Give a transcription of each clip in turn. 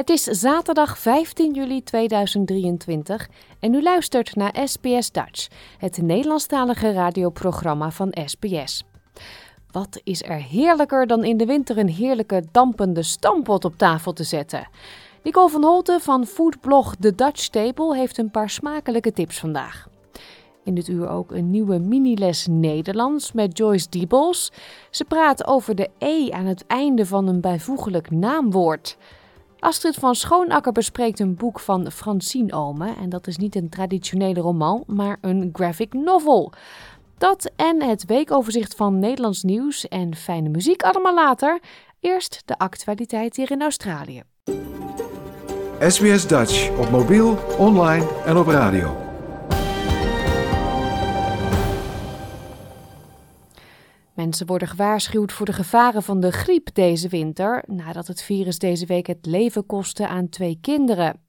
Het is zaterdag 15 juli 2023 en u luistert naar SBS Dutch, het Nederlandstalige radioprogramma van SBS. Wat is er heerlijker dan in de winter een heerlijke dampende stampot op tafel te zetten? Nicole van Holten van foodblog The Dutch Table heeft een paar smakelijke tips vandaag. In dit uur ook een nieuwe miniles Nederlands met Joyce Diebels. Ze praat over de E aan het einde van een bijvoeglijk naamwoord. Astrid van Schoonakker bespreekt een boek van Francine Ome. En dat is niet een traditionele roman, maar een graphic novel. Dat en het weekoverzicht van Nederlands nieuws en fijne muziek allemaal later. Eerst de actualiteit hier in Australië. SBS Dutch op mobiel, online en op radio. Mensen worden gewaarschuwd voor de gevaren van de griep deze winter, nadat het virus deze week het leven kostte aan twee kinderen.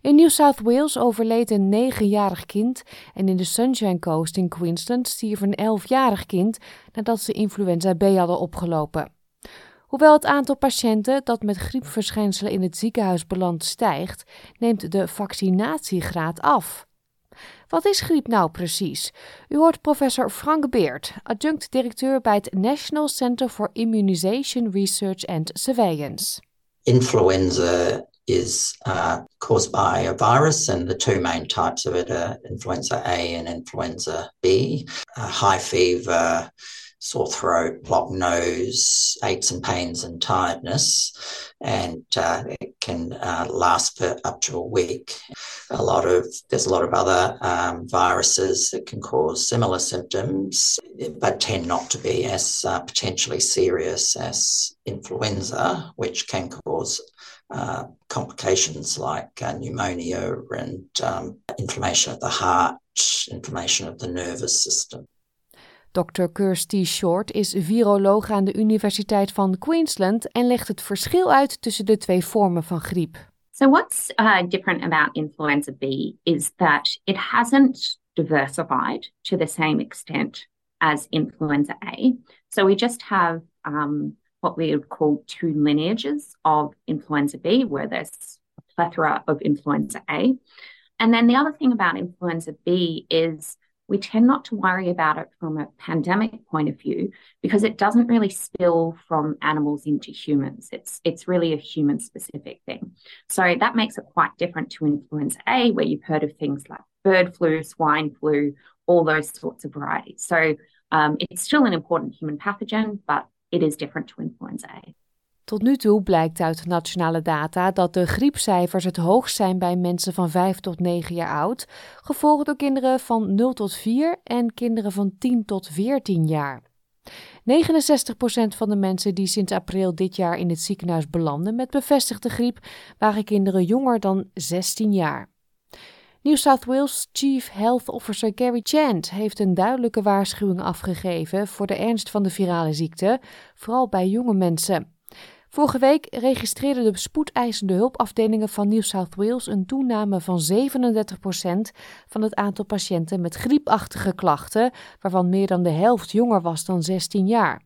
In New South Wales overleed een negenjarig kind en in de Sunshine Coast in Queensland stierf een elfjarig kind nadat ze influenza B hadden opgelopen. Hoewel het aantal patiënten dat met griepverschijnselen in het ziekenhuis belandt stijgt, neemt de vaccinatiegraad af. Wat is griep nou precies? U hoort professor Frank Beert, adjunct-directeur bij het National Center for Immunization Research and Surveillance. Influenza is uh, caused by a virus, and the two main types of it are influenza A and influenza B. Uh, high fever, sore throat, blocked nose, aches and pains, and tiredness. And uh, it can uh, last for up to a week. A lot of there's a lot of other um, viruses that can cause similar symptoms, but tend not to be as uh, potentially serious as influenza, which can cause uh, complications like uh, pneumonia and um, inflammation of the heart, inflammation of the nervous system. Dr. Kirsty Short is viroloog aan de Universiteit van Queensland en legt het verschil uit tussen de twee vormen van griep. So, what's uh, different about influenza B is that it hasn't diversified to the same extent as influenza A. So, we just have um, what we would call two lineages of influenza B, where there's a plethora of influenza A. And then the other thing about influenza B is we tend not to worry about it from a pandemic point of view because it doesn't really spill from animals into humans. It's it's really a human specific thing. So that makes it quite different to influenza A, where you've heard of things like bird flu, swine flu, all those sorts of varieties. So um, it's still an important human pathogen, but it is different to influenza A. Tot nu toe blijkt uit nationale data dat de griepcijfers het hoogst zijn bij mensen van 5 tot 9 jaar oud, gevolgd door kinderen van 0 tot 4 en kinderen van 10 tot 14 jaar. 69% van de mensen die sinds april dit jaar in het ziekenhuis belanden met bevestigde griep waren kinderen jonger dan 16 jaar. New South Wales Chief Health Officer Gary Chant heeft een duidelijke waarschuwing afgegeven voor de ernst van de virale ziekte, vooral bij jonge mensen. Vorige week registreerden de spoedeisende hulpafdelingen van New South Wales een toename van 37% van het aantal patiënten met griepachtige klachten, waarvan meer dan de helft jonger was dan 16 jaar.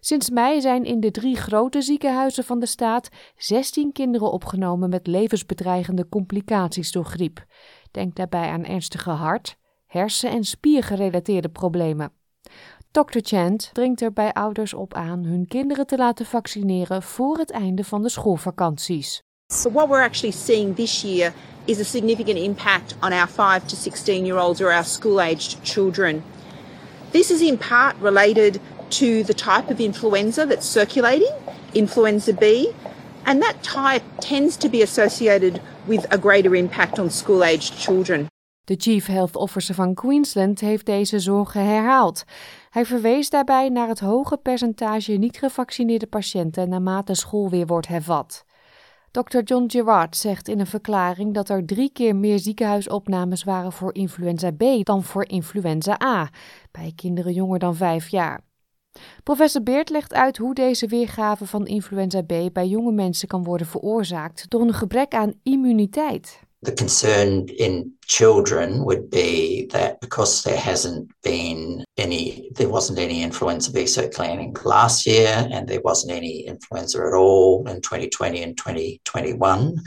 Sinds mei zijn in de drie grote ziekenhuizen van de staat 16 kinderen opgenomen met levensbedreigende complicaties door griep. Denk daarbij aan ernstige hart, hersen- en spiergerelateerde problemen. Dr. Chant dringt er bij ouders op aan hun kinderen te laten vaccineren voor het einde van de schoolvakanties. So what we're actually seeing this year is a significant impact on our 5 to 16 year olds or our school aged children. This is in part related to the type of influenza that's circulating, influenza B, and that type tends to be associated with a greater impact on school aged children. De Chief Health Officer van Queensland heeft deze zorgen herhaald. Hij verwees daarbij naar het hoge percentage niet gevaccineerde patiënten naarmate school weer wordt hervat. Dr. John Gerard zegt in een verklaring dat er drie keer meer ziekenhuisopnames waren voor influenza B dan voor influenza A, bij kinderen jonger dan vijf jaar. Professor Beert legt uit hoe deze weergave van influenza B bij jonge mensen kan worden veroorzaakt door een gebrek aan immuniteit. The concern in children would be that because there hasn't been any, there wasn't any influenza B circulating last year, and there wasn't any influenza at all in 2020 and 2021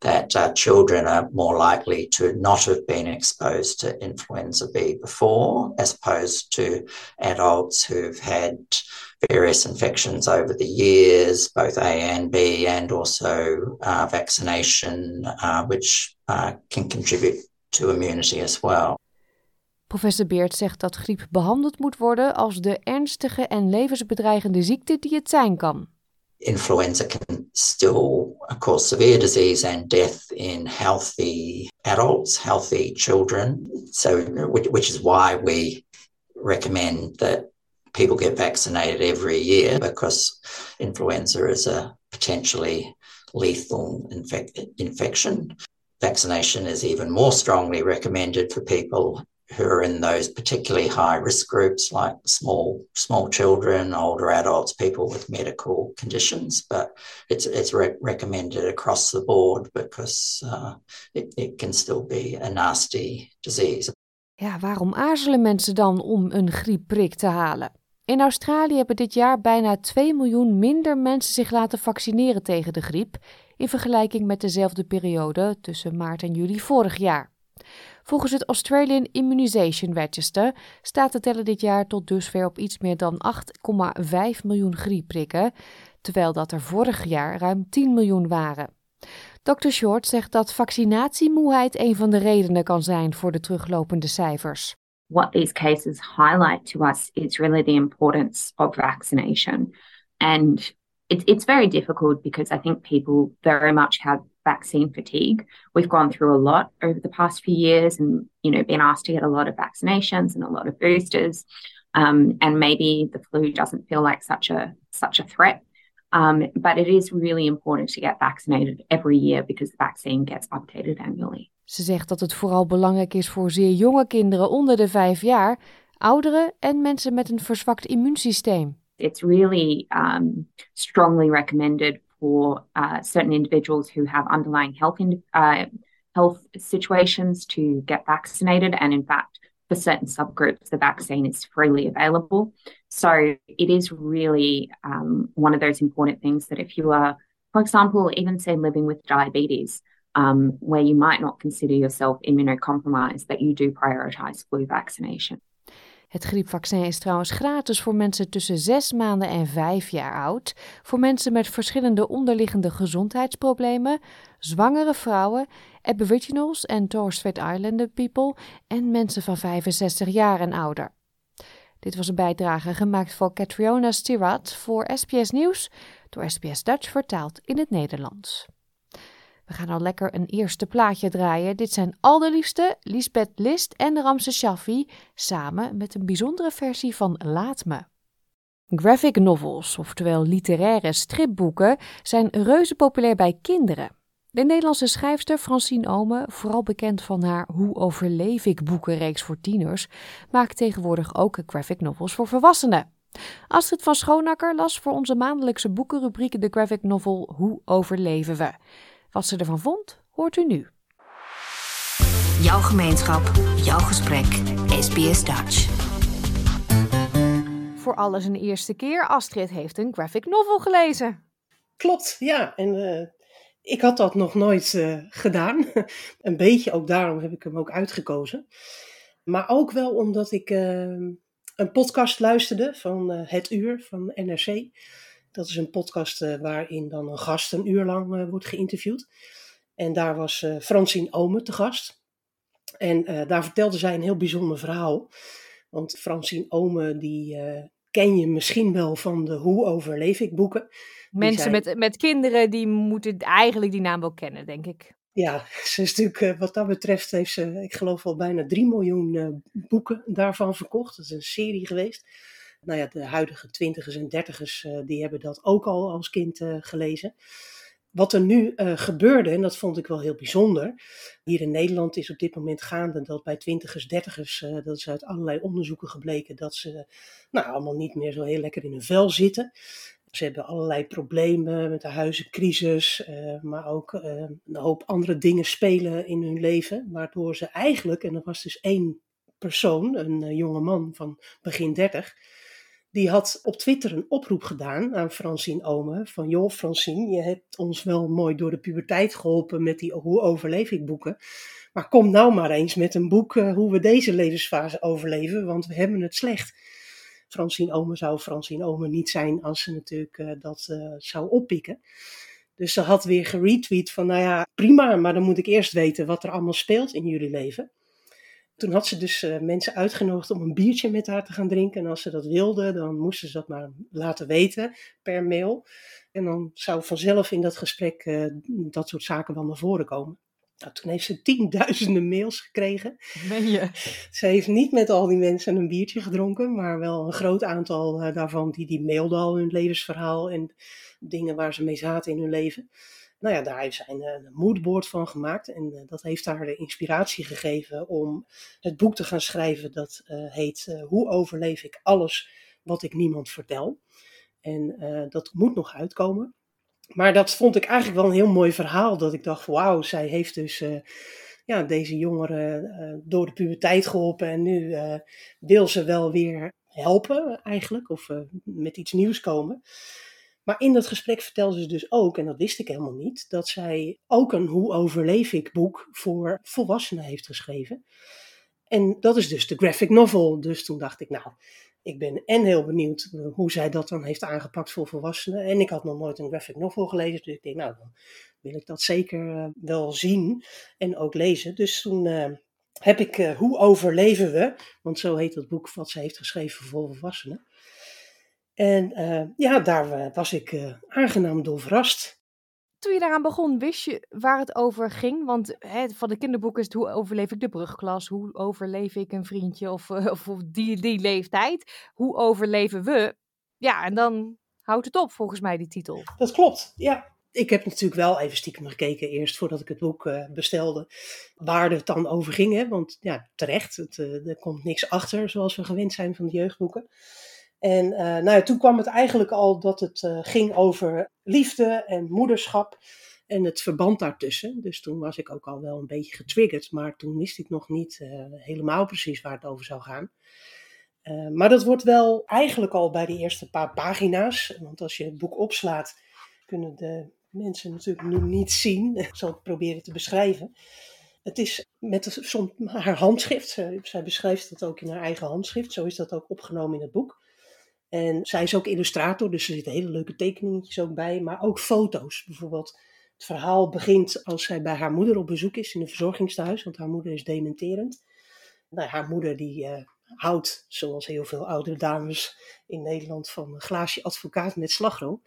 that uh, children are more likely to not have been exposed to influenza B before, as opposed to adults who've had various infections over the years, both A and B, and also uh, vaccination, uh, which uh, can contribute to immunity as well. Professor Beert zegt dat griep behandeld moet worden als de ernstige en levensbedreigende ziekte die het zijn kan. Influenza can still cause severe disease and death in healthy adults, healthy children. So, which, which is why we recommend that people get vaccinated every year because influenza is a potentially lethal infect- infection. Vaccination is even more strongly recommended for people who are in those particularly high risk groups like small small children older adults people with medical conditions but it's it's re- recommended across the board because uh, it, it can still be a nasty disease Ja, waarom aarzelen mensen dan om een griepprik te halen? In Australië hebben dit jaar bijna 2 miljoen minder mensen zich laten vaccineren tegen de griep in vergelijking met dezelfde periode tussen maart en juli vorig jaar. Volgens het Australian Immunisation Register staat de teller dit jaar tot dusver op iets meer dan 8,5 miljoen griepprikken, terwijl dat er vorig jaar ruim 10 miljoen waren. Dr. Short zegt dat vaccinatiemoeheid een van de redenen kan zijn voor de teruglopende cijfers. What these cases highlight to us is really the importance of vaccination. And it, it's very difficult because I think people very much have vaccine fatigue. We've gone through a lot over the past few years and, you know, been asked to get a lot of vaccinations and a lot of boosters. Um, and maybe the flu doesn't feel like such a such a threat. Um, but it is really important to get vaccinated every year because the vaccine gets updated annually. Ze zegt dat het vooral belangrijk is voor zeer jonge kinderen onder de vijf jaar, ouderen en mensen met een verzwakt immuunsysteem. It's really um, strongly recommended for uh, certain individuals who have underlying health in, uh, health situations to get vaccinated, and in fact, for certain subgroups, the vaccine is freely available. So it is really um, one of those important things that if you are, for example, even say living with diabetes, um, where you might not consider yourself immunocompromised, that you do prioritize flu vaccination. Het griepvaccin is trouwens gratis voor mensen tussen 6 maanden en 5 jaar oud, voor mensen met verschillende onderliggende gezondheidsproblemen, zwangere vrouwen, Aboriginals en Torres Strait Islander people en mensen van 65 jaar en ouder. Dit was een bijdrage gemaakt door Catriona Stirat voor SBS Nieuws, door SBS Dutch vertaald in het Nederlands. We gaan al lekker een eerste plaatje draaien. Dit zijn al liefste, Lisbeth List en Ramse Shaffi, samen met een bijzondere versie van Laat Me. Graphic novels, oftewel literaire stripboeken, zijn reuze populair bij kinderen. De Nederlandse schrijfster Francine Ome, vooral bekend van haar Hoe overleef ik boekenreeks voor tieners, maakt tegenwoordig ook graphic novels voor volwassenen. Astrid van Schoonakker las voor onze maandelijkse boekenrubriek de graphic novel Hoe overleven we? Wat ze ervan vond, hoort u nu. Jouw gemeenschap, jouw gesprek, SBS Dutch. Voor alles een eerste keer, Astrid heeft een graphic novel gelezen. Klopt, ja. En uh, ik had dat nog nooit uh, gedaan. een beetje, ook daarom heb ik hem ook uitgekozen. Maar ook wel omdat ik uh, een podcast luisterde van Het Uur van NRC. Dat is een podcast uh, waarin dan een gast een uur lang uh, wordt geïnterviewd. En daar was uh, Francine Ome te gast. En daar vertelde zij een heel bijzonder verhaal. Want Francine Ome die ken je misschien wel van de Hoe overleef ik boeken. Mensen zijn- met, met kinderen, die moeten eigenlijk die naam wel kennen, denk ik. Ja, ze is natuurlijk, eh, wat dat betreft heeft ze, ik geloof al bijna 3 miljoen eh, boeken daarvan verkocht. Dat is een serie geweest. Nou ja, de huidige twintigers en dertigers, eh, die hebben dat ook al als kind eh, gelezen. Wat er nu eh, gebeurde, en dat vond ik wel heel bijzonder. Hier in Nederland is op dit moment gaande dat bij twintigers, dertigers, dat is uit allerlei onderzoeken gebleken, dat ze nou, allemaal niet meer zo heel lekker in hun vel zitten. Ze hebben allerlei problemen met de huizencrisis, maar ook een hoop andere dingen spelen in hun leven. Waardoor ze eigenlijk, en er was dus één persoon, een jonge man van begin 30, die had op Twitter een oproep gedaan aan Francine Omen. Van joh Francine, je hebt ons wel mooi door de puberteit geholpen met die Hoe overleef ik boeken. Maar kom nou maar eens met een boek eh, hoe we deze levensfase overleven, want we hebben het slecht. Francine Omen zou Francine Omen niet zijn als ze natuurlijk eh, dat eh, zou oppikken. Dus ze had weer geretweet van, nou ja, prima, maar dan moet ik eerst weten wat er allemaal speelt in jullie leven. Toen had ze dus eh, mensen uitgenodigd om een biertje met haar te gaan drinken. En als ze dat wilden, dan moesten ze dat maar laten weten per mail. En dan zou vanzelf in dat gesprek eh, dat soort zaken wel naar voren komen. Nou, toen heeft ze tienduizenden mails gekregen. Ben je? Ze heeft niet met al die mensen een biertje gedronken, maar wel een groot aantal eh, daarvan die, die mailden al hun levensverhaal en dingen waar ze mee zaten in hun leven. Nou ja, daar heeft zij een, een moodboard van gemaakt en eh, dat heeft haar de inspiratie gegeven om het boek te gaan schrijven. Dat eh, heet eh, Hoe overleef ik alles wat ik niemand vertel. En eh, dat moet nog uitkomen. Maar dat vond ik eigenlijk wel een heel mooi verhaal. Dat ik dacht, wauw, zij heeft dus eh, ja, deze jongeren eh, door de puberteit geholpen. En nu eh, wil ze wel weer helpen eigenlijk. Of eh, met iets nieuws komen. Maar in dat gesprek vertelde ze dus ook, en dat wist ik helemaal niet, dat zij ook een Hoe overleef ik boek voor volwassenen heeft geschreven. En dat is dus de graphic novel. Dus toen dacht ik, nou, ik ben en heel benieuwd hoe zij dat dan heeft aangepakt voor volwassenen. En ik had nog nooit een graphic novel gelezen, dus ik denk, nou, dan wil ik dat zeker eh, wel zien en ook lezen. Dus toen eh, heb ik eh, Hoe overleven we, want zo heet dat boek wat ze heeft geschreven voor volwassenen. En eh, ja, daar eh, was ik eh, aangenaam door verrast. Toen je daaraan begon, wist je waar het over ging? Want hè, van de kinderboeken is het hoe overleef ik de brugklas? Hoe overleef ik een vriendje of, of die, die leeftijd? Hoe overleven we? Ja, en dan houdt het op volgens mij die titel. Dat klopt, ja. Ik heb natuurlijk wel even stiekem gekeken eerst voordat ik het boek bestelde. Waar het dan over ging. Hè? Want ja, terecht, het, er komt niks achter zoals we gewend zijn van de jeugdboeken. En eh, nou ja, toen kwam het eigenlijk al dat het eh, ging over liefde en moederschap en het verband daartussen. Dus toen was ik ook al wel een beetje getriggerd, maar toen wist ik nog niet eh, helemaal precies waar het over zou gaan. Maar dat wordt wel eigenlijk al bij de eerste paar pagina's. Want als je het boek opslaat, kunnen de mensen natuurlijk nu niet zien. Ik zal het proberen te beschrijven. Het is met haar handschrift. Zij beschrijft dat ook in haar eigen handschrift. Zo is dat ook opgenomen in het boek. En zij is ook illustrator, dus er zitten hele leuke tekeningetjes ook bij. Maar ook foto's. Bijvoorbeeld, het verhaal begint als zij bij haar moeder op bezoek is in een verzorgingstehuis. Want haar moeder is dementerend. Nou, haar moeder die eh, houdt, zoals heel veel oudere dames in Nederland, van een glaasje advocaat met slagroom.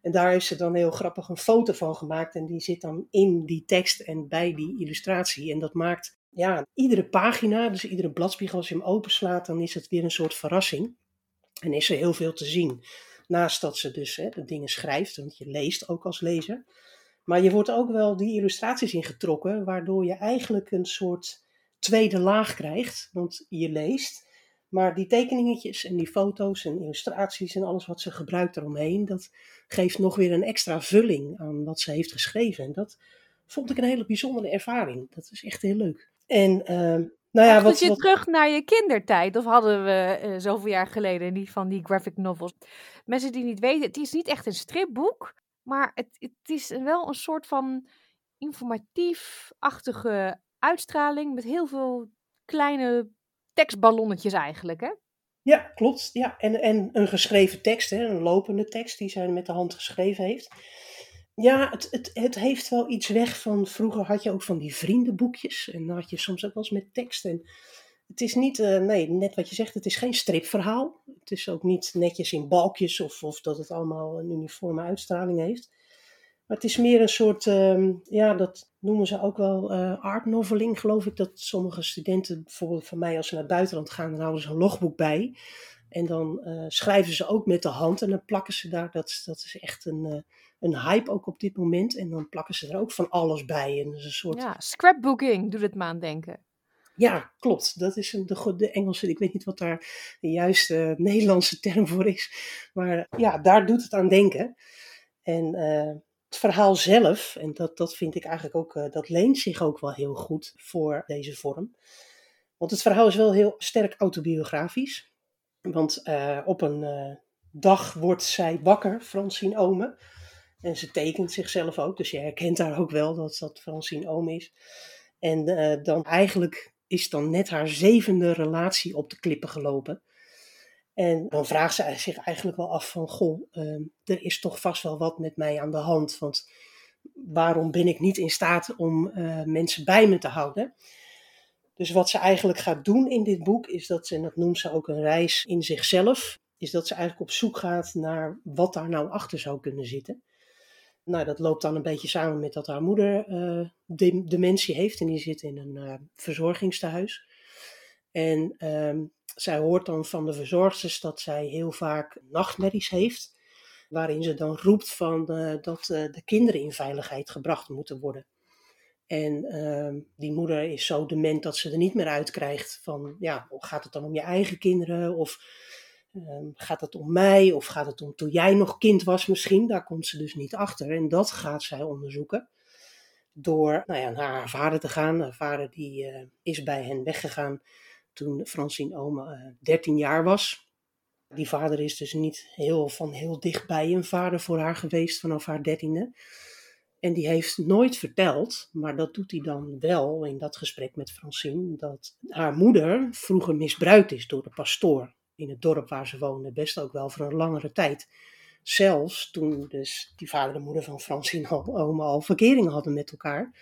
En daar heeft ze dan heel grappig een foto van gemaakt. En die zit dan in die tekst en bij die illustratie. En dat maakt ja, iedere pagina, dus iedere bladspiegel, als je hem openslaat, dan is het weer een soort verrassing. En is er heel veel te zien. Naast dat ze dus hè, de dingen schrijft, want je leest ook als lezer. Maar je wordt ook wel die illustraties ingetrokken, waardoor je eigenlijk een soort tweede laag krijgt. Want je leest, maar die tekeningetjes en die foto's en illustraties en alles wat ze gebruikt eromheen, dat geeft nog weer een extra vulling aan wat ze heeft geschreven. En dat vond ik een hele bijzondere ervaring. Dat is echt heel leuk. En ehm, nou ja, wat, je wat, terug naar je kindertijd? Of hadden we eh, zoveel jaar geleden die van die graphic novels? Mensen die niet weten, het is niet echt een stripboek, maar het, het is wel een soort van informatief-achtige uitstraling met heel veel kleine tekstballonnetjes eigenlijk, hè? Ja, klopt. Ja. En, en een geschreven tekst, hè, een lopende tekst die zij met de hand geschreven heeft. Ja, het, het, het heeft wel iets weg van. Vroeger had je ook van die vriendenboekjes. En dan had je soms ook wel eens met tekst. En het is niet, eh, nee, net wat je zegt, het is geen stripverhaal. het is ook niet netjes in balkjes of, of dat het allemaal een uniforme uitstraling heeft. Maar het is meer een soort, ehm, ja, dat noemen ze ook wel uh, art noveling, geloof ik. Dat sommige studenten, bijvoorbeeld van mij, als ze naar het buitenland gaan, dan houden ze een logboek bij. En dan uh, schrijven ze ook met de hand en dan plakken ze daar, dat, dat is echt een, een hype ook op dit moment. En dan plakken ze er ook van alles bij. En is een soort... Ja, scrapbooking doet het me aan denken. Ja, klopt. Dat is een, de, de Engelse, ik weet niet wat daar de juiste Nederlandse term voor is. Maar ja, daar doet het aan denken. En uh, het verhaal zelf, en dat, dat vind ik eigenlijk ook, uh, dat leent zich ook wel heel goed voor deze vorm. Want het verhaal is wel heel sterk autobiografisch. Want uh, op een dag wordt zij wakker, Francine Ome. En ze tekent zichzelf ook, dus je herkent daar ook wel dat dat Francine Ome is. En dan eigenlijk is dan net haar zevende relatie op de klippen gelopen. En dan vraagt ze zich eigenlijk wel af van, goh, uh, er is toch vast wel wat met mij aan de hand. Want waarom ben ik niet in staat om uh, mensen bij me te houden? Dus wat ze eigenlijk gaat doen in dit boek is dat ze, en dat noemt ze ook een reis in zichzelf, is dat ze eigenlijk op zoek gaat naar wat daar nou achter zou kunnen zitten. Nou, dat loopt dan een beetje samen met dat haar moeder de, dementie heeft en die zit in een uh, verzorgingstehuis. En um, zij hoort dan van de verzorgsters dat zij heel vaak nachtmerries heeft, waarin ze dan roept van uh, dat de kinderen in veiligheid gebracht moeten worden. En ehm, die moeder is zo dement dat ze er niet meer uit krijgt van, ja, gaat het dan om je eigen kinderen of Um, gaat het om mij of gaat het om toen jij nog kind was misschien? Daar komt ze dus niet achter. En dat gaat zij onderzoeken. Door nou ja, naar haar vader te gaan. Haar vader die, uh, is bij hen weggegaan toen Francine Ome uh, 13 jaar was. Die vader is dus niet heel, van heel dichtbij een vader voor haar geweest vanaf haar dertiende. En die heeft nooit verteld, maar dat doet hij dan wel in dat gesprek met Francine, dat haar moeder vroeger misbruikt is door de pastoor in het dorp waar ze woonde, best ook wel voor een langere tijd. Zelfs toen dus die vader en moeder van Francine al, oma al verkeringen hadden met elkaar.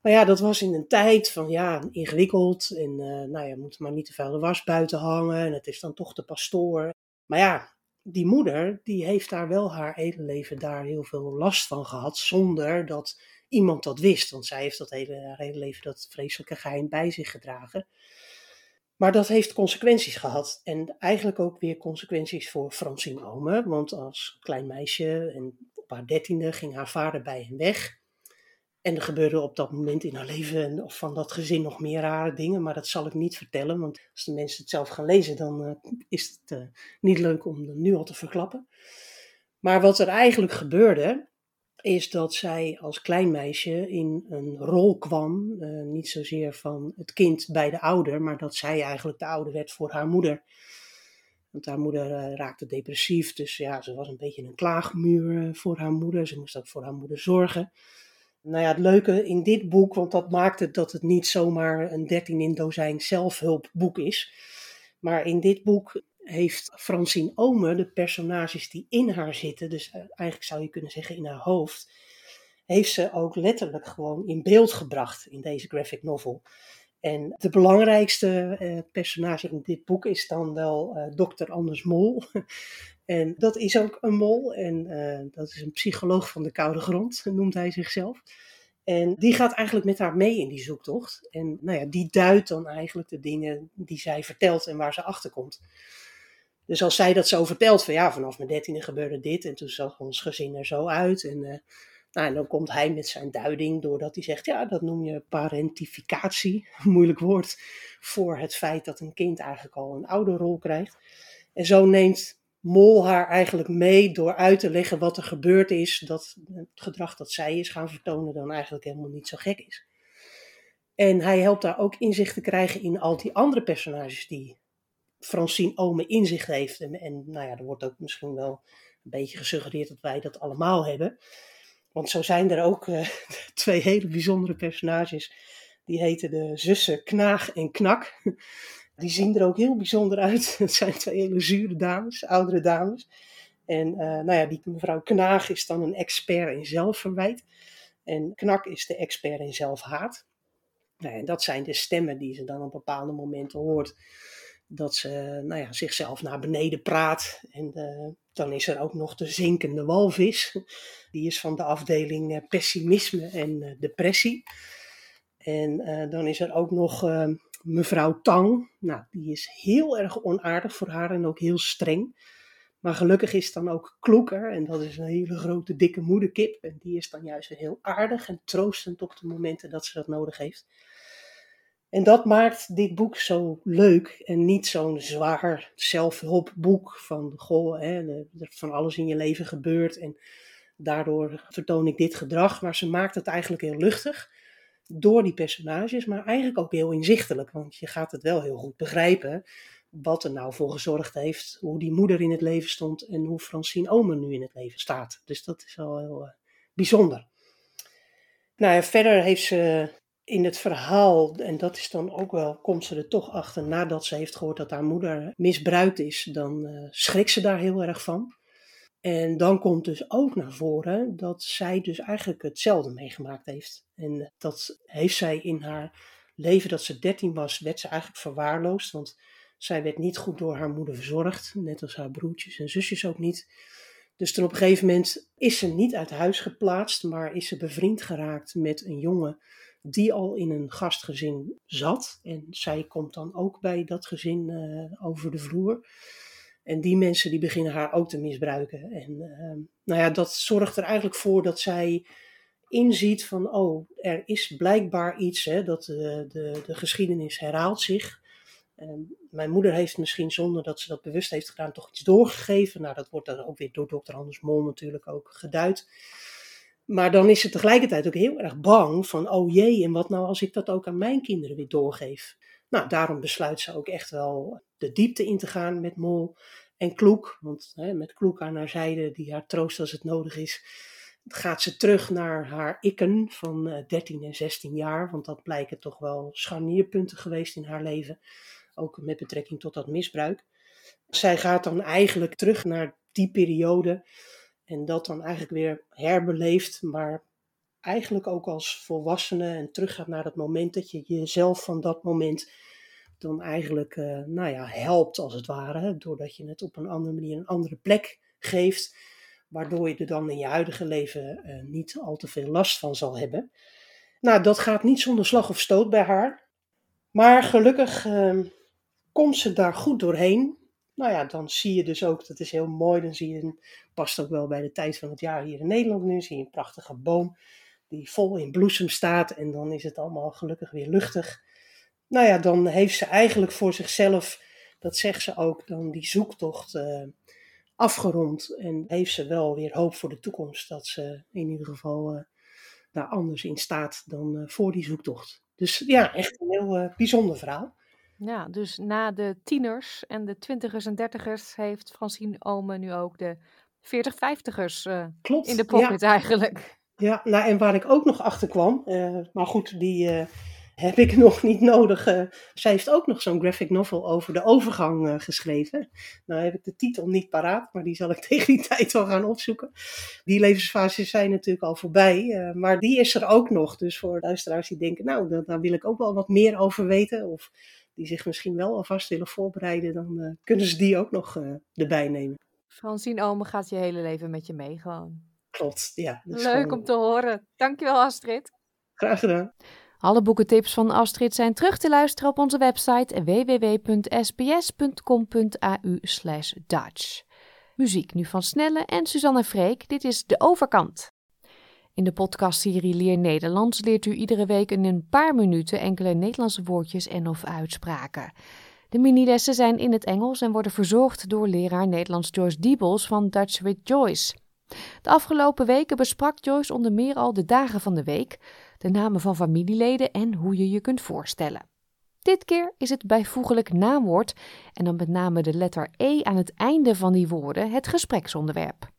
Maar ja, dat was in een tijd van ja, ingewikkeld. En uh, nou ja, moet maar niet te veel de was buiten hangen. En het is dan toch de pastoor. Maar ja, die moeder, die heeft daar wel haar hele leven daar heel veel last van gehad. Zonder dat iemand dat wist. Want zij heeft dat hele, haar hele leven dat vreselijke geheim bij zich gedragen. Maar dat heeft consequenties gehad. En eigenlijk ook weer consequenties voor Francine Ome. Want als klein meisje en op haar dertiende ging haar vader bij hen weg. En er gebeurde op dat moment in haar leven of van dat gezin nog meer rare dingen. Maar dat zal ik niet vertellen. Want als de mensen het zelf gaan lezen, dan uh, is het uh, niet leuk om het nu al te verklappen. Maar wat er eigenlijk gebeurde, is dat zij als klein meisje in een rol kwam, uh, niet zozeer van het kind bij de ouder, maar dat zij eigenlijk de ouder werd voor haar moeder. Want haar moeder uh, raakte depressief, dus ja, ze was een beetje een klaagmuur voor haar moeder. Ze moest ook voor haar moeder zorgen. Nou ja, het leuke in dit boek, want dat maakt het dat het niet zomaar een 13 in dozijn zelfhulpboek is. Maar in dit boek heeft Francine Ome de personages die in haar zitten, dus eh, eigenlijk zou je kunnen zeggen in haar hoofd, heeft ze ook letterlijk gewoon in beeld gebracht in deze graphic novel. En de belangrijkste uh, personage in dit boek is dan wel uh, dokter Anders Mol. en dat is ook een mol en uh, dat is een psycholoog van de koude grond, noemt hij zichzelf. En die gaat eigenlijk met haar mee in die zoektocht. En nou ja, die duidt dan eigenlijk de dingen die zij vertelt en waar ze achter komt. Dus als zij dat zo vertelt, van ja, vanaf mijn dertiende gebeurde dit en toen zag ons gezin er zo uit. En, uh, nou, en dan komt hij met zijn duiding doordat hij zegt, ja, dat noem je parentificatie, moeilijk woord, voor het feit dat een kind eigenlijk al een ouderrol krijgt. En zo neemt Mol haar eigenlijk mee door uit te leggen wat er gebeurd is, dat het gedrag dat zij is gaan vertonen dan eigenlijk helemaal niet zo gek is. En hij helpt daar ook inzicht te krijgen in al die andere personages die Francine Ome in zich heeft. En, en nou ja, er wordt ook misschien wel een beetje gesuggereerd dat wij dat allemaal hebben. Want zo zijn er ook uh, twee hele bijzondere personages. Die heten de zussen Knaag en Knak. Die zien er ook heel bijzonder uit. Het zijn twee hele zure dames, oudere dames. En uh, nou ja, die mevrouw Knaag is dan een expert in zelfverwijt. En Knak is de expert in zelfhaat. Nou, en dat zijn de stemmen die ze dan op bepaalde momenten hoort dat ze nou ja, zichzelf naar beneden praat. En uh, dan is er ook nog de zinkende walvis. Die is van de afdeling uh, pessimisme en uh, depressie. En dan is er ook nog mevrouw Tang. Nou, die is heel erg onaardig voor haar en ook heel streng. Maar gelukkig is dan ook Kloeker, en dat is een hele grote dikke moederkip. En die is dan juist heel aardig en troostend op de momenten dat ze dat nodig heeft. En dat maakt dit boek zo leuk en niet zo'n zwaar zelfhulpboek van goh, hè, er van alles in je leven gebeurt en daardoor vertoon ik dit gedrag. Maar ze maakt het eigenlijk heel luchtig door die personages, maar eigenlijk ook heel inzichtelijk, want je gaat het wel heel goed begrijpen wat er nou voor gezorgd heeft, hoe die moeder in het leven stond en hoe Francine Omen nu in het leven staat. Dus dat is wel heel uh, bijzonder. Nou ja, verder heeft ze in het verhaal, en dat is dan ook wel, komt ze er toch achter nadat ze heeft gehoord dat haar moeder misbruikt is, dan uh, schrikt ze daar heel erg van. En dan komt dus ook naar voren dat zij dus eigenlijk hetzelfde meegemaakt heeft. En dat heeft zij in haar leven, dat ze 13 was, werd ze eigenlijk verwaarloosd. Want zij werd niet goed door haar moeder verzorgd, net als haar broertjes en zusjes ook niet. Dus toen op een gegeven moment is ze niet uit huis geplaatst, maar is ze bevriend geraakt met een jongen die al in een gastgezin zat. En zij komt dan ook bij dat gezin uh, over de vloer. En die mensen die beginnen haar ook te misbruiken. En uh, nou ja, dat zorgt er eigenlijk voor dat zij inziet van, oh, er is blijkbaar iets, hè, dat de, de, de geschiedenis herhaalt zich. En mijn moeder heeft misschien zonder dat ze dat bewust heeft gedaan toch iets doorgegeven. Nou, dat wordt dan ook weer door dokter Anders Mol natuurlijk ook geduid. Maar dan is ze tegelijkertijd ook heel erg bang van, oh jee, en wat nou als ik dat ook aan mijn kinderen weer doorgeef? Nou, daarom besluit ze ook echt wel de diepte in te gaan met Mol en Kloek. Want hè, met Kloek aan haar zijde, die haar troost als het nodig is, gaat ze terug naar haar ikken van uh, 13 en 16 jaar. Want dat blijken toch wel scharnierpunten geweest in haar leven. Ook met betrekking tot dat misbruik. Zij gaat dan eigenlijk terug naar die periode. En dat dan eigenlijk weer herbeleeft, maar eigenlijk ook als volwassene en teruggaat naar dat moment dat je jezelf van dat moment dan eigenlijk, uh, nou ja, helpt als het ware. Doordat je het op een andere manier een andere plek geeft, waardoor je er dan in je huidige leven uh, niet al te veel last van zal hebben. Nou, dat gaat niet zonder slag of stoot bij haar. Maar gelukkig uh, komt ze daar goed doorheen. Nou ja, dan zie je dus ook, dat is heel mooi, dan zie je, past ook wel bij de tijd van het jaar hier in Nederland nu, zie je een prachtige boom die vol in bloesem staat en dan is het allemaal gelukkig weer luchtig. Nou ja, dan heeft ze eigenlijk voor zichzelf, dat zegt ze ook, dan die zoektocht uh, afgerond en heeft ze wel weer hoop voor de toekomst dat ze in ieder geval uh, daar anders in staat dan uh, voor die zoektocht. Dus ja, echt een heel bijzonder verhaal. Ja, dus na de tieners en de twintigers en dertigers heeft Francine Omen nu ook de 40-50ers uh, in de pocket ja. eigenlijk. Ja, nou en waar ik ook nog achter kwam, uh, maar goed, die uh, heb ik nog niet nodig. zij heeft ook nog zo'n graphic novel over de overgang geschreven. Nou heb ik de titel niet paraat, maar die zal ik tegen die tijd wel gaan opzoeken. Die levensfases zijn natuurlijk al voorbij, maar die is er ook nog. Dus voor luisteraars die denken, nou, daar wil ik ook wel wat meer over weten. Of die zich misschien wel alvast willen voorbereiden, dan uh, kunnen ze die ook nog uh, erbij nemen. Francine Ome gaat je hele leven met je mee gewoon. Klopt, ja. Leuk gewoon... om te horen. Dankjewel Astrid. Graag gedaan. Alle boekentips van Astrid zijn terug te luisteren op onze website www.sbs.com.au Dutch. Muziek nu van Snelle en Suzanne Freek. Dit is De Overkant. In de podcastserie Leer Nederlands leert u iedere week in een paar minuten enkele Nederlandse woordjes en of uitspraken. De minilessen zijn in het Engels en worden verzorgd door leraar Nederlands Joyce Diebels van Dutch with Joyce. De afgelopen weken besprak Joyce onder meer al de dagen van de week, de namen van familieleden en hoe je je kunt voorstellen. Dit keer is het bijvoeglijk naamwoord en dan met name de letter E aan het einde van die woorden het gespreksonderwerp.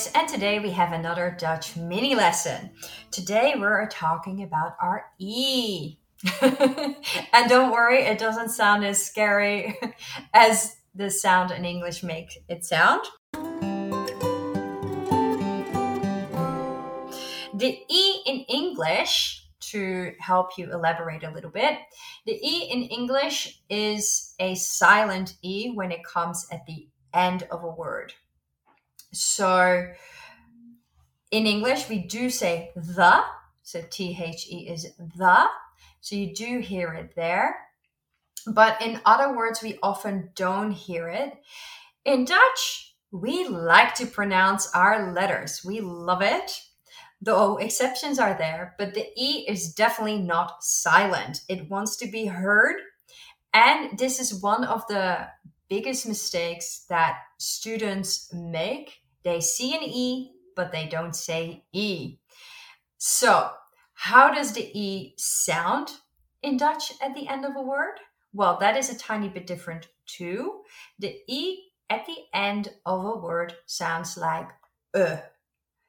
Joyce, and today we have another Dutch mini lesson. Today we're talking about our E. and don't worry, it doesn't sound as scary as the sound in English makes it sound. The E in English, to help you elaborate a little bit, the E in English is a silent E when it comes at the end of a word. So in English, we do say the, so T H E is the, so you do hear it there. But in other words, we often don't hear it. In Dutch, we like to pronounce our letters. We love it. Though exceptions are there, but the E is definitely not silent. It wants to be heard. And this is one of the biggest mistakes that students make. They see an E, but they don't say E. So, how does the E sound in Dutch at the end of a word? Well, that is a tiny bit different too. The E at the end of a word sounds like uh.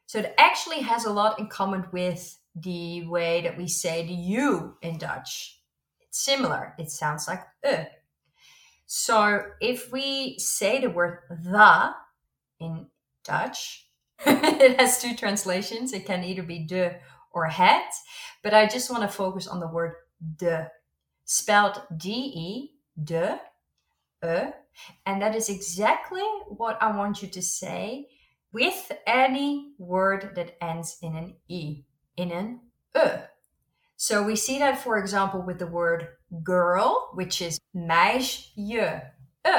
So it actually has a lot in common with the way that we say the U in Dutch. It's similar. It sounds like uh. So if we say the word the in Dutch, it has two translations. It can either be de or het, but I just want to focus on the word de spelled D-E, de, e, and that is exactly what I want you to say with any word that ends in an E, in an E. So we see that, for example, with the word girl, which is meisje, e.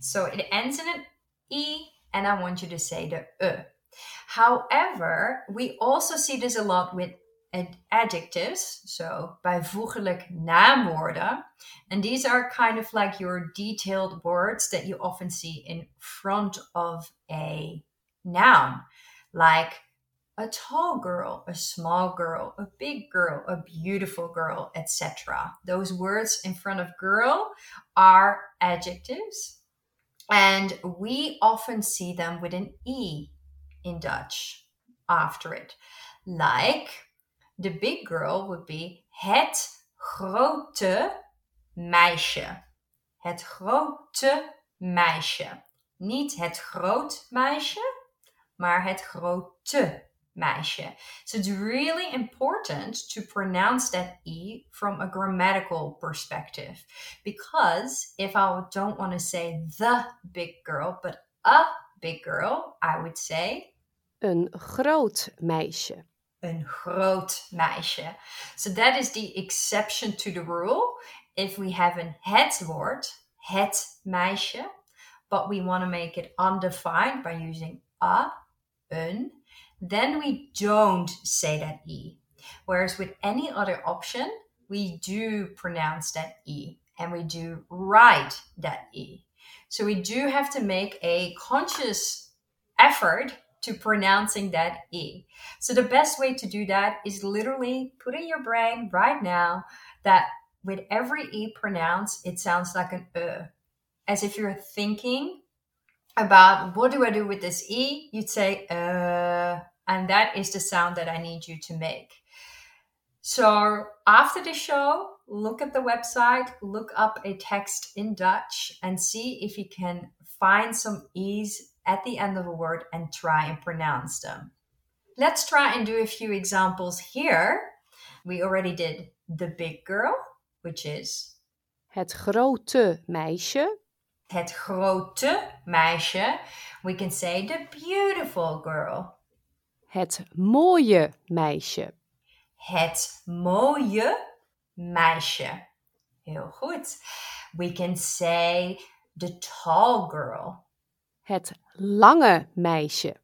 So it ends in an E, and I want you to say the E. However, we also see this a lot with adjectives, so bijvoeglijk naamwoorden. And these are kind of like your detailed words that you often see in front of a noun, like a tall girl, a small girl, a big girl, a beautiful girl, etc. Those words in front of girl are adjectives, and we often see them with an E in Dutch after it. Like the big girl would be het grote meisje. Het grote meisje. Niet het groot meisje, maar het grote meisje. So it's really important to pronounce that E from a grammatical perspective. Because if I don't want to say the big girl, but a big girl, I would say. Een groot meisje. Een groot meisje. So that is the exception to the rule. If we have an het woord, het meisje, but we want to make it undefined by using a, een, then we don't say that E. Whereas with any other option, we do pronounce that E and we do write that E. So we do have to make a conscious effort to pronouncing that E. So the best way to do that is literally put in your brain right now that with every E pronounced, it sounds like an E. As if you're thinking about what do I do with this E, you'd say uh, and that is the sound that I need you to make. So after the show, look at the website, look up a text in Dutch, and see if you can find some E's at the end of a word and try and pronounce them. Let's try and do a few examples here. We already did the big girl, which is. Het grote meisje. Het grote meisje. We can say the beautiful girl. Het mooie meisje. Het mooie meisje. Heel goed. We can say the tall girl. Het lange meisje.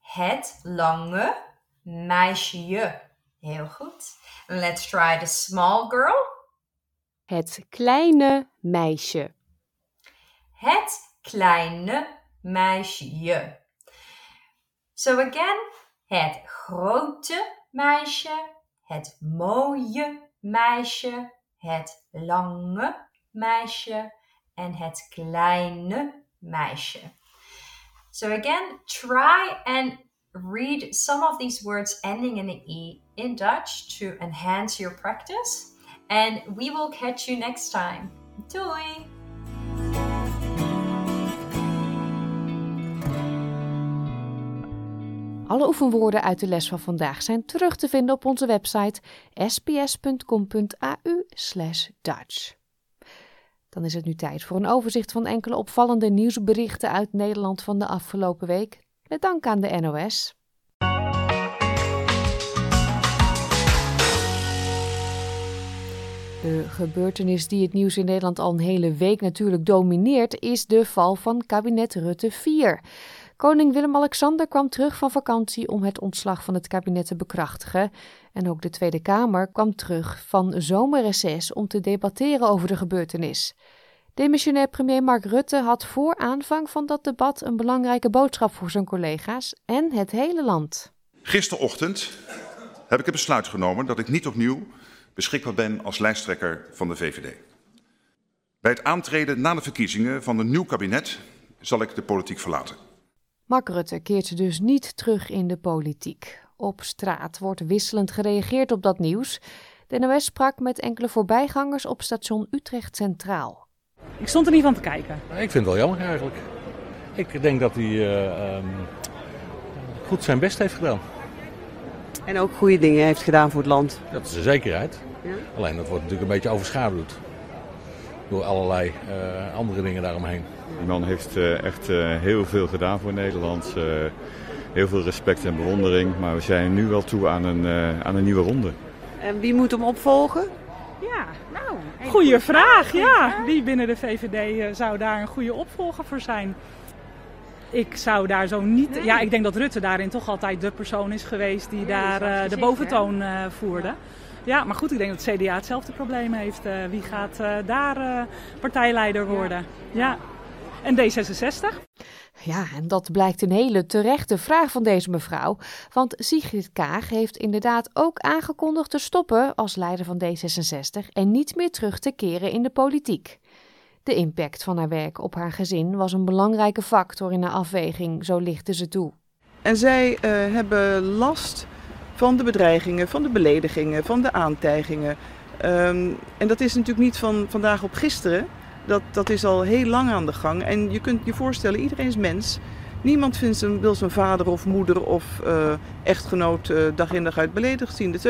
Het lange meisje. Heel goed. Let's try the small girl. Het kleine meisje. Het kleine meisje. So again, het grote meisje, het mooie meisje, het lange meisje en het kleine meisje. So again, try and read some of these words ending in an E in Dutch to enhance your practice. And we will catch you next time. Doei! Alle oefenwoorden uit de les van vandaag zijn terug te vinden op onze website sps.com.au/dutch. Dan is het nu tijd voor een overzicht van enkele opvallende nieuwsberichten uit Nederland van de afgelopen week. Met dank aan de NOS. De gebeurtenis die het nieuws in Nederland al een hele week natuurlijk domineert, is de val van kabinet Rutte 4. Koning Willem-Alexander kwam terug van vakantie om het ontslag van het kabinet te bekrachtigen. En ook de Tweede Kamer kwam terug van zomerreces om te debatteren over de gebeurtenis. Demissionair premier Mark Rutte had voor aanvang van dat debat een belangrijke boodschap voor zijn collega's en het hele land. Gisterochtend heb ik het besluit genomen dat ik niet opnieuw beschikbaar ben als lijsttrekker van de VVD. Bij het aantreden na de verkiezingen van een nieuw kabinet zal ik de politiek verlaten. Mark Rutte keert dus niet terug in de politiek. Op straat wordt wisselend gereageerd op dat nieuws. De NOS sprak met enkele voorbijgangers op station Utrecht Centraal. Ik stond er niet van te kijken. Ik vind het wel jammer eigenlijk. Ik denk dat hij uh, um, goed zijn best heeft gedaan. En ook goede dingen heeft gedaan voor het land. Dat is een zekerheid. Ja? Alleen dat wordt natuurlijk een beetje overschaduwd. Door allerlei uh, andere dingen daaromheen. Die man heeft uh, echt heel veel gedaan voor Nederland. heel veel respect en bewondering. Maar we zijn nu wel toe aan een, aan een nieuwe ronde. En wie moet hem opvolgen? Ja, nou, goede vraag. Ja, wie binnen de VVD zou daar een goede opvolger voor zijn? Ik zou daar zo niet. Nee. Ja, ik denk dat Rutte daarin toch altijd de persoon is geweest die ja, daar uh, de boventoon uh, voerde. Ja. ja. maar goed, ik denk dat het CDA hetzelfde probleem heeft. Uh, wie gaat daar partijleider worden? Ja. En D66? Ja, en dat blijkt een hele terechte vraag van deze mevrouw. Want Sigrid Kaag heeft inderdaad ook aangekondigd te stoppen als leider van D66 en niet meer terug te keren in de politiek. De impact van haar werk op haar gezin was een belangrijke factor in haar afweging, zo lichtte ze toe. En zij uh, hebben last van de bedreigingen, van de beledigingen, van de aantijgingen. Um, en dat is natuurlijk niet van vandaag op gisteren. Dat, dat is al heel lang aan de gang. En je kunt je voorstellen, iedereen is mens. Niemand vindt zijn, wil zijn vader of moeder of uh, echtgenoot uh, dag in dag uit beledigd zien. Dus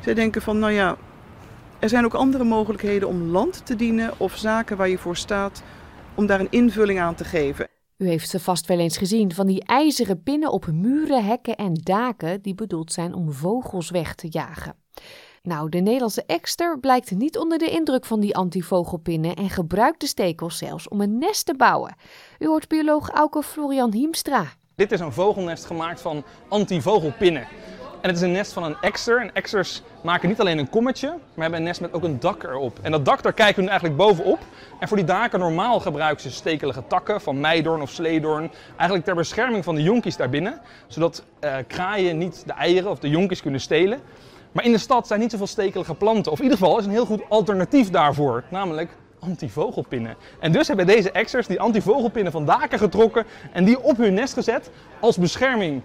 zij denken van, nou ja, er zijn ook andere mogelijkheden om land te dienen of zaken waar je voor staat, om daar een invulling aan te geven. U heeft ze vast wel eens gezien van die ijzeren pinnen op muren, hekken en daken die bedoeld zijn om vogels weg te jagen. Nou, de Nederlandse ekster blijkt niet onder de indruk van die antivogelpinnen en gebruikt de stekels zelfs om een nest te bouwen. U hoort bioloog Auke Florian Hiemstra. Dit is een vogelnest gemaakt van antivogelpinnen. En het is een nest van een ekster. En eksters maken niet alleen een kommetje, maar hebben een nest met ook een dak erop. En dat dak, daar kijken we eigenlijk bovenop. En voor die daken normaal gebruiken ze stekelige takken van meidoorn of sleedoorn. Eigenlijk ter bescherming van de jonkies daarbinnen. Zodat uh, kraaien niet de eieren of de jonkies kunnen stelen. Maar in de stad zijn niet zoveel stekelige planten. Of in ieder geval is een heel goed alternatief daarvoor. Namelijk antivogelpinnen. En dus hebben deze exers die antivogelpinnen van daken getrokken en die op hun nest gezet als bescherming.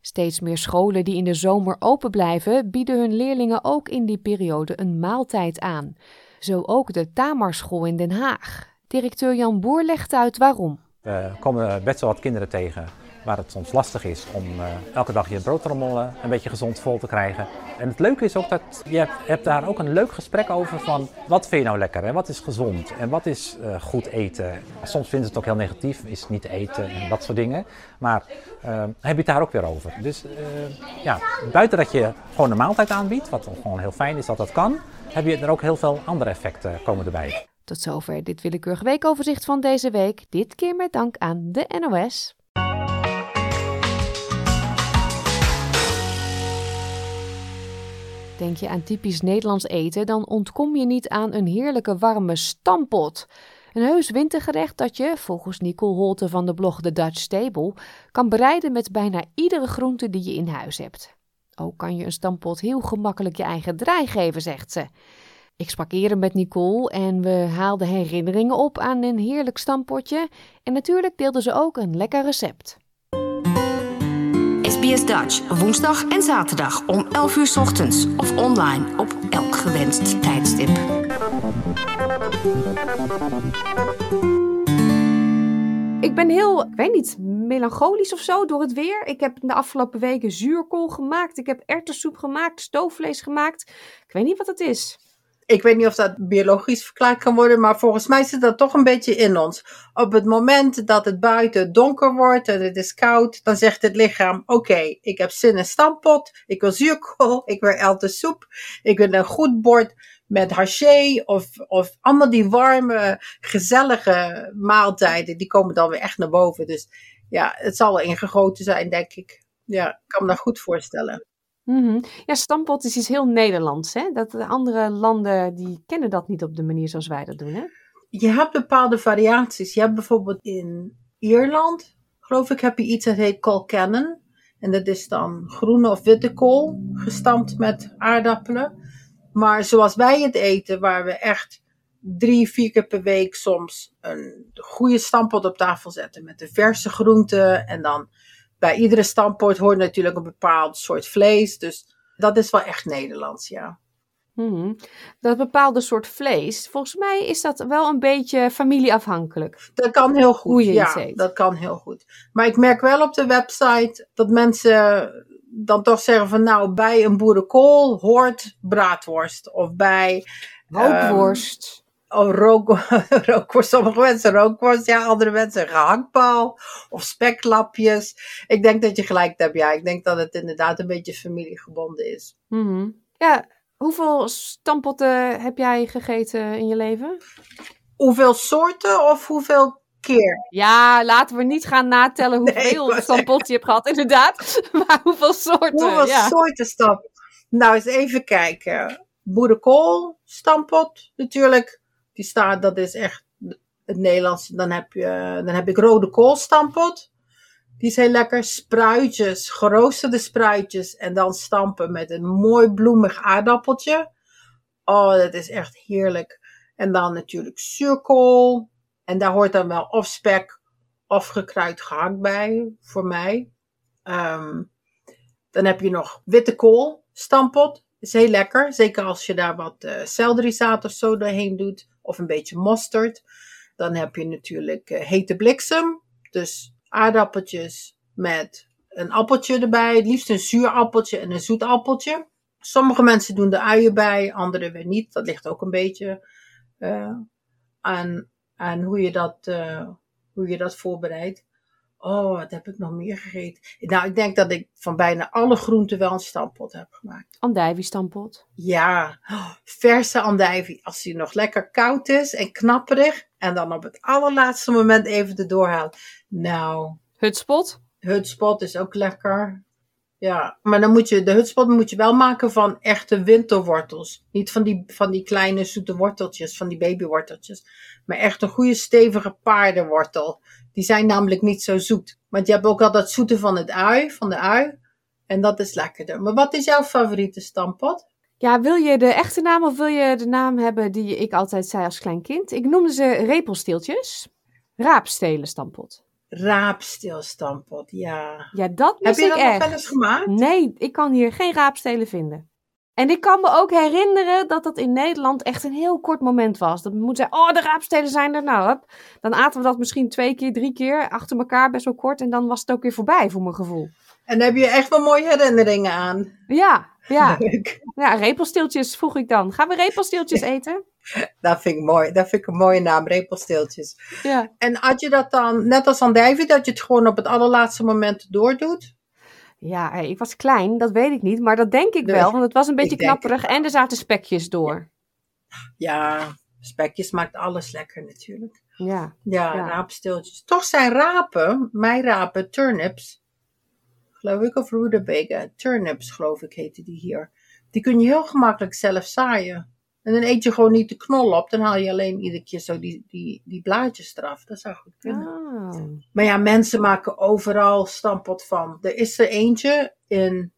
Steeds meer scholen die in de zomer open blijven, bieden hun leerlingen ook in die periode een maaltijd aan. Zo ook de Tamarschool in Den Haag. Directeur Jan Boer legt uit waarom. We komen best wel wat kinderen tegen waar het soms lastig is om uh, elke dag je broodtrommel uh, een beetje gezond vol te krijgen. En het leuke is ook dat je hebt, daar ook een leuk gesprek over van wat vind je nou lekker en wat is gezond en wat is uh, goed eten. Soms vinden ze het ook heel negatief, is niet eten en dat soort dingen. Maar heb je het daar ook weer over. Dus ja, buiten dat je gewoon een maaltijd aanbiedt, wat gewoon heel fijn is dat dat kan, heb je er ook heel veel andere effecten komen erbij. Tot zover dit willekeurig weekoverzicht van deze week. Dit keer met dank aan de NOS. Denk je aan typisch Nederlands eten, dan ontkom je niet aan een heerlijke warme stampot. Een heus wintergerecht dat je, volgens Nicole Holte van de blog The Dutch Table, kan bereiden met bijna iedere groente die je in huis hebt. Ook kan je een stampot heel gemakkelijk je eigen draai geven, zegt ze. Ik sprak eerder met Nicole en we haalden herinneringen op aan een heerlijk stampotje. En natuurlijk deelde ze ook een lekker recept. SBS Dutch, woensdag en zaterdag om 11 uur ochtends of online op elk gewenst tijdstip. Ik ben heel, ik weet niet, melancholisch of zo door het weer. Ik heb de afgelopen weken zuurkool gemaakt. Ik heb erwtensoep gemaakt, stoofvlees gemaakt. Ik weet niet wat het is. Ik weet niet of dat biologisch verklaard kan worden, maar volgens mij zit dat toch een beetje in ons. Op het moment dat het buiten donker wordt en het is koud, dan zegt het lichaam: Oké, ik heb zin in stampot, ik wil zuurkool, ik wil erwtensoep, ik wil een goed bord met haché of, of allemaal die warme, gezellige maaltijden, die komen dan weer echt naar boven. Dus ja, het zal ingegoten zijn, denk ik. Ja, ik kan me dat goed voorstellen. Mhm. Ja, stampot is iets heel Nederlands. Hè? Dat de andere landen die kennen dat niet op de manier zoals wij dat doen. Hè? Je hebt bepaalde variaties. Je hebt bijvoorbeeld in Ierland, geloof ik, heb je iets dat heet colcannon. En dat is dan groene of witte kool, gestampt met aardappelen. Maar zoals wij het eten, waar we echt drie, vier keer per week soms een goede stampot op tafel zetten met de verse groenten. En dan bij iedere stampot hoort natuurlijk een bepaald soort vlees. Dus dat is wel echt Nederlands, ja. Mhm. Dat bepaalde soort vlees, volgens mij is dat wel een beetje familieafhankelijk. Dat kan heel goed, Hoe je ja, dat kan heel goed. Maar ik merk wel op de website dat mensen dan toch zeggen van nou, bij een boerenkool hoort braadworst. Of bij... Rookworst. ehm, oh, rook, rookworst. Sommige mensen rookworst, ja, andere mensen gehaktbal. Of speklapjes. Ik denk dat je gelijk hebt, ja. Ik denk dat het inderdaad een beetje familiegebonden is. Mhm. Ja, hoeveel stampotten heb jij gegeten in je leven? Hoeveel soorten of hoeveel keer? Ja, laten we niet gaan natellen hoeveel stampotten je hebt gehad, inderdaad. Maar hoeveel soorten? Hoeveel ja. soorten stampot? Nou, eens even kijken. Boerenkool, stampot natuurlijk. Die staat, dat is echt het Nederlands. Dan heb, je, dan heb ik rode kool stampot. Die is heel lekker. Spruitjes, geroosterde spruitjes. En dan stampen met een mooi bloemig aardappeltje. Oh, dat is echt heerlijk. En dan natuurlijk zuurkool. En daar hoort dan wel of spek of gekruid gehakt bij, voor mij. Ehm, dan heb je nog witte kool, stampot. Is heel lekker. Zeker als je daar wat selderizaad of zo doorheen doet. Of een beetje mosterd. Dan heb je natuurlijk eh, hete bliksem. Dus aardappeltjes met een appeltje erbij. Het liefst een zuur appeltje en een zoet appeltje. Sommige mensen doen de uien bij, anderen weer niet. Dat ligt ook een beetje eh, aan, aan hoe, je dat, eh, hoe je dat voorbereidt. Oh, wat heb ik nog meer gegeten? Nou, ik denk dat ik van bijna alle groenten wel een stampot heb gemaakt. Andijvie-stampot. Ja, oh, verse andijvie. Als die nog lekker koud is en knapperig. En dan op het allerlaatste moment even erdoor haalt. Nou. Hutspot? Hutspot is ook lekker. Ja, maar dan moet je, de hutspot moet je wel maken van echte winterwortels. Niet van die, van die kleine zoete worteltjes, van die babyworteltjes. Maar echt een goede stevige paardenwortel. Die zijn namelijk niet zo zoet. Want je hebt ook al dat zoete van het ui, van de ui. En dat is lekkerder. Maar wat is jouw favoriete stampot? Ja, wil je de echte naam of wil je de naam hebben die ik altijd zei als klein kind? Ik noemde ze repelsteeltjes. Raapstelen stampot. Raapsteelstampot, ja. Ja, dat Heb je ik dat nog wel eens gemaakt? Nee, ik kan hier geen raapstelen vinden. En ik kan me ook herinneren dat dat in Nederland echt een heel kort moment was. Dat moet zeggen, oh, de raapstelen zijn er nou. Hup. Dan aten we dat misschien twee keer, drie keer achter elkaar, best wel kort. En dan was het ook weer voorbij, voor mijn gevoel. En daar heb je echt wel mooie herinneringen aan. Ja, ja. Ja, repelsteeltjes vroeg ik dan. Gaan we repelsteeltjes eten? Dat vind ik mooi. Dat vind ik een mooie naam, repelsteeltjes. Ja. En had je dat dan, net als andijvie, dat je het gewoon op het allerlaatste moment doordoet? Ja, ik was klein, dat weet ik niet. Maar dat denk ik wel, want het was een beetje knapperig. En er zaten spekjes door. Ja, spekjes maakt alles lekker natuurlijk. Ja. Ja, Ja. raapsteeltjes. Toch zijn rapen, mijn rapen, turnips, geloof ik, of rutabaga, turnips geloof ik heette die hier. Die kun je heel gemakkelijk zelf zaaien. En dan eet je gewoon niet de knol op, dan haal je alleen iedere keer zo die, die, die blaadjes eraf. Dat zou goed kunnen. Ah. Maar ja, mensen maken overal stampot van. Er is er eentje in,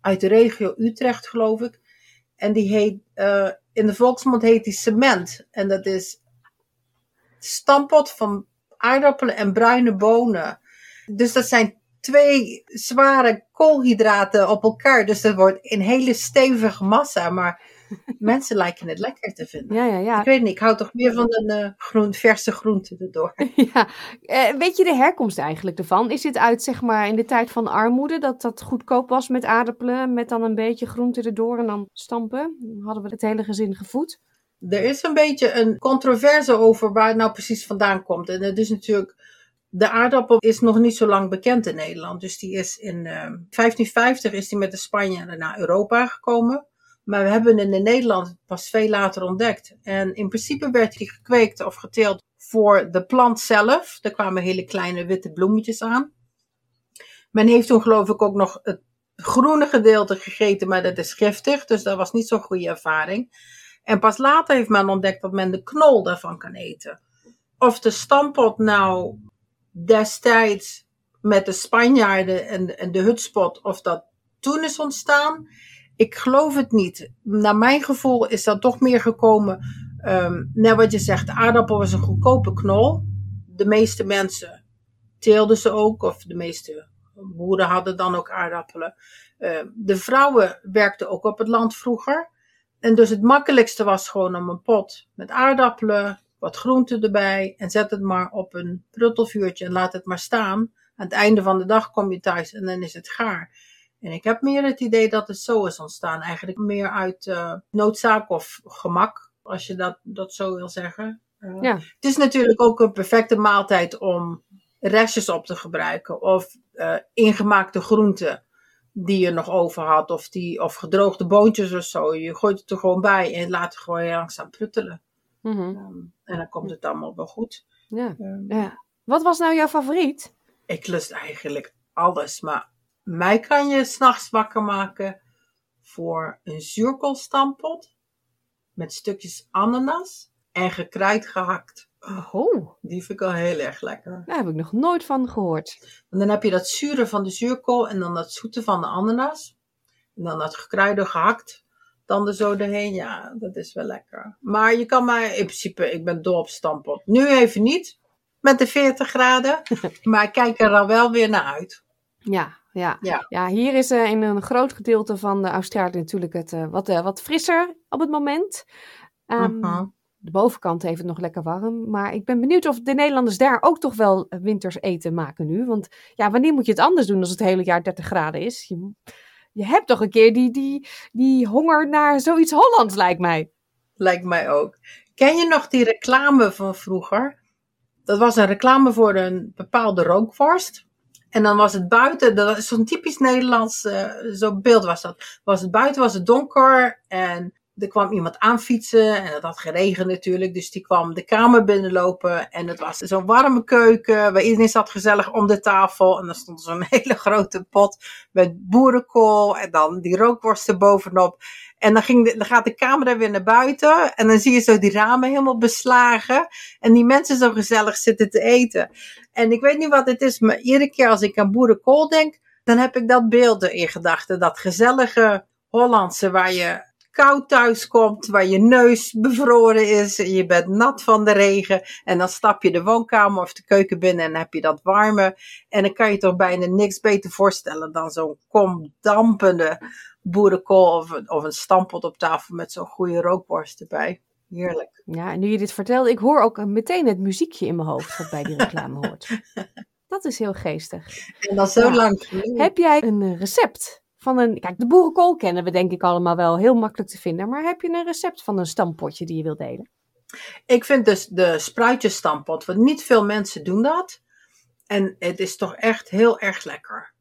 uit de regio Utrecht, geloof ik. En die heet, eh, in de volksmond heet die cement. En dat is stampot van aardappelen en bruine bonen. Dus dat zijn twee zware koolhydraten op elkaar. Dus dat wordt een hele stevige massa. Maar mensen lijken het lekker te vinden. Ja, ja, ja. Ik weet niet, ik hou toch meer van een eh, groen, verse groente erdoor. ja. Eh, weet je de herkomst eigenlijk ervan? Is dit uit, zeg maar, in de tijd van armoede, dat dat goedkoop was met aardappelen, met dan een beetje groente erdoor en dan stampen? Dan hadden we het hele gezin gevoed. Er is een beetje een controverse over waar het nou precies vandaan komt. En het is natuurlijk, de aardappel is nog niet zo lang bekend in Nederland. Dus die is in eh, 1550 is die met de Spanjaarden naar Europa gekomen. Maar we hebben hem in Nederland pas veel later ontdekt. En in principe werd hij gekweekt of geteeld voor de plant zelf. Er kwamen hele kleine witte bloemetjes aan. Men heeft toen geloof ik ook nog het groene gedeelte gegeten, maar dat is giftig. Dus dat was niet zo'n goede ervaring. En pas later heeft men ontdekt dat men de knol daarvan kan eten. Of de stampot nou destijds met de Spanjaarden en, en de hutspot, of dat toen is ontstaan, ik geloof het niet. Naar mijn gevoel is dat toch meer gekomen. Um, net wat je zegt, aardappel was een goedkope knol. De meeste mensen teelden ze ook, of de meeste boeren hadden dan ook aardappelen. Uh, de vrouwen werkten ook op het land vroeger. En dus het makkelijkste was gewoon om een pot met aardappelen, wat groenten erbij en zet het maar op een pruttelvuurtje en laat het maar staan. Aan het einde van de dag kom je thuis en dan is het gaar. En ik heb meer het idee dat het zo is ontstaan. Eigenlijk meer uit uh, noodzaak of gemak, als je dat, dat zo wil zeggen. Uh, Ja. Het is natuurlijk ook een perfecte maaltijd om restjes op te gebruiken. Of uh, ingemaakte groenten die je nog over had. Of, die, of gedroogde boontjes of zo. Je gooit het er gewoon bij en laat het gewoon langzaam pruttelen. Um, en dan komt het allemaal wel goed. Ja. ja. Wat was nou jouw favoriet? Ik lust eigenlijk alles, maar mij kan je s'nachts wakker maken voor een zuurkoolstampot met stukjes ananas en gekruid gehakt. Oh. Die vind ik al heel erg lekker. Daar heb ik nog nooit van gehoord. En dan heb je dat zure van de zuurkool en dan dat zoete van de ananas. En dan dat gekruide gehakt. Dan er zo doorheen. Ja, dat is wel lekker. Maar je kan maar in principe, ik ben dol op stampot. Nu even niet, met de 40 graden. maar ik kijk er dan wel weer naar uit. Ja, ja. Ja. ja hier is uh, in een groot gedeelte van uh, Australië natuurlijk het uh, wat, wat frisser op het moment. Um, uh -huh. De bovenkant heeft het nog lekker warm. Maar ik ben benieuwd of de Nederlanders daar ook toch wel winters eten maken nu. Want ja, wanneer moet je het anders doen als het hele jaar 30 graden is? Je, je hebt toch een keer die, die, die honger naar zoiets Hollands, lijkt mij. Lijkt mij ook. Ken je nog die reclame van vroeger? Dat was een reclame voor een bepaalde rookworst. En dan was het buiten, dat zo'n typisch Nederlands uh, zo beeld was dat. Was het buiten was het donker en er kwam iemand aanfietsen en het had geregend natuurlijk. Dus die kwam de kamer binnenlopen en het was zo'n warme keuken waar iedereen zat gezellig om de tafel. En dan stond zo'n hele grote pot met boerenkool en dan die rookworsten bovenop. En dan, ging de, dan gaat de camera weer naar buiten en dan zie je zo die ramen helemaal beslagen. En die mensen zo gezellig zitten te eten. En ik weet niet wat het is, maar iedere keer als ik aan boerenkool denk, dan heb ik dat beeld in gedachten. Dat gezellige Hollandse waar je koud thuis komt, waar je neus bevroren is en je bent nat van de regen. En dan stap je de woonkamer of de keuken binnen en heb je dat warme. En dan kan je toch bijna niks beter voorstellen dan zo'n kom dampende boerenkool of, of een stampot op tafel met zo'n goede rookworst erbij. Heerlijk. Ja, en nu je dit vertelt, ik hoor ook meteen het muziekje in mijn hoofd wat bij die reclame hoort. Dat is heel geestig. En dan zo ja. lang. Heb jij een recept van een. Kijk, de boerenkool kennen we denk ik allemaal wel heel makkelijk te vinden. Maar heb je een recept van een stampotje die je wilt delen? Ik vind dus de spruitjesstampot, want niet veel mensen doen dat. En het is toch echt heel erg lekker.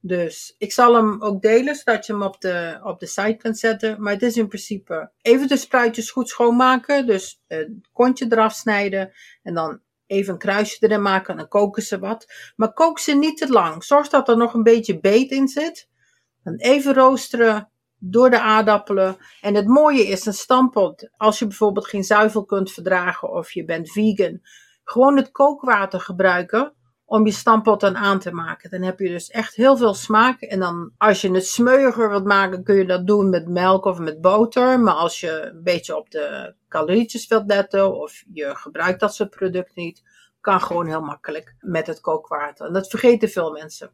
Dus ik zal hem ook delen, zodat je hem op de, op de site kunt zetten. Maar het is in principe even de spruitjes goed schoonmaken. Dus het kontje eraf snijden. En dan even een kruisje erin maken en dan koken ze wat. Maar kook ze niet te lang. Zorg dat er nog een beetje beet in zit. Dan even roosteren door de aardappelen. En het mooie is een stampot. Als je bijvoorbeeld geen zuivel kunt verdragen of je bent vegan. Gewoon het kookwater gebruiken om je stampot dan aan te maken. Dan heb je dus echt heel veel smaak. En dan als je het smeuiger wilt maken kun je dat doen met melk of met boter. Maar als je een beetje op de calorietjes wilt letten of je gebruikt dat soort product niet. Kan gewoon heel makkelijk met het kookwater. En dat vergeten veel mensen.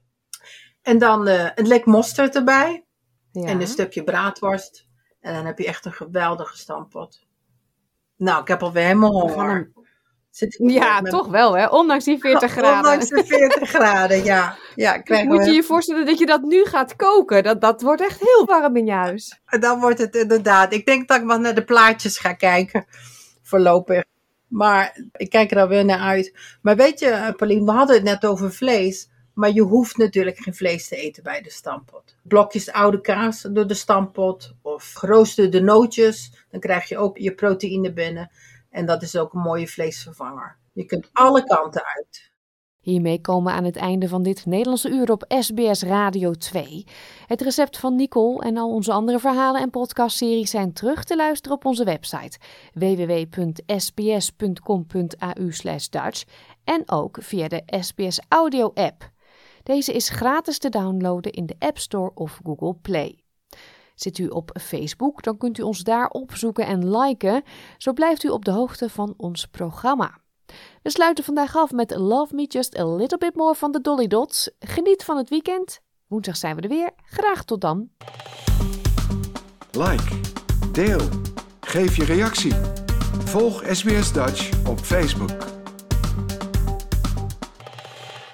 En dan uh, een lek mosterd erbij. Ja. En een stukje braadworst. En dan heb je echt een geweldige stampot. Nou, ik heb alweer helemaal honger. Ja, toch wel hè, ondanks die 40 graden. Ondanks de 40 graden, ja. ja Moet je je voorstellen dat je dat nu gaat koken? Dat, dat wordt echt heel warm in je huis. Dan wordt het inderdaad. Ik denk dat ik maar naar de plaatjes ga kijken, voorlopig. Maar ik kijk er dan weer naar uit. Maar weet je, Pauline, we hadden het net over vlees. Maar je hoeft natuurlijk geen vlees te eten bij de stampot. Blokjes oude kaas door de stampot of geroosterde nootjes. Dan krijg je ook je proteïne binnen. En dat is ook een mooie vleesvervanger. Je kunt alle kanten uit. Hiermee komen we aan het einde van dit Nederlandse uur op SBS Radio 2. Het recept van Nicole en al onze andere verhalen en podcastseries zijn terug te luisteren op onze website www.sbs.com.au/dutch en ook via de SBS Audio app. Deze is gratis te downloaden in de App Store of Google Play. Zit u op Facebook, dan kunt u ons daar opzoeken en liken. Zo blijft u op de hoogte van ons programma. We sluiten vandaag af met Love Me Just a Little Bit More van de Dolly Dots. Geniet van het weekend. Woensdag zijn we er weer. Graag tot dan. Like, deel, geef je reactie. Volg SBS Dutch op Facebook.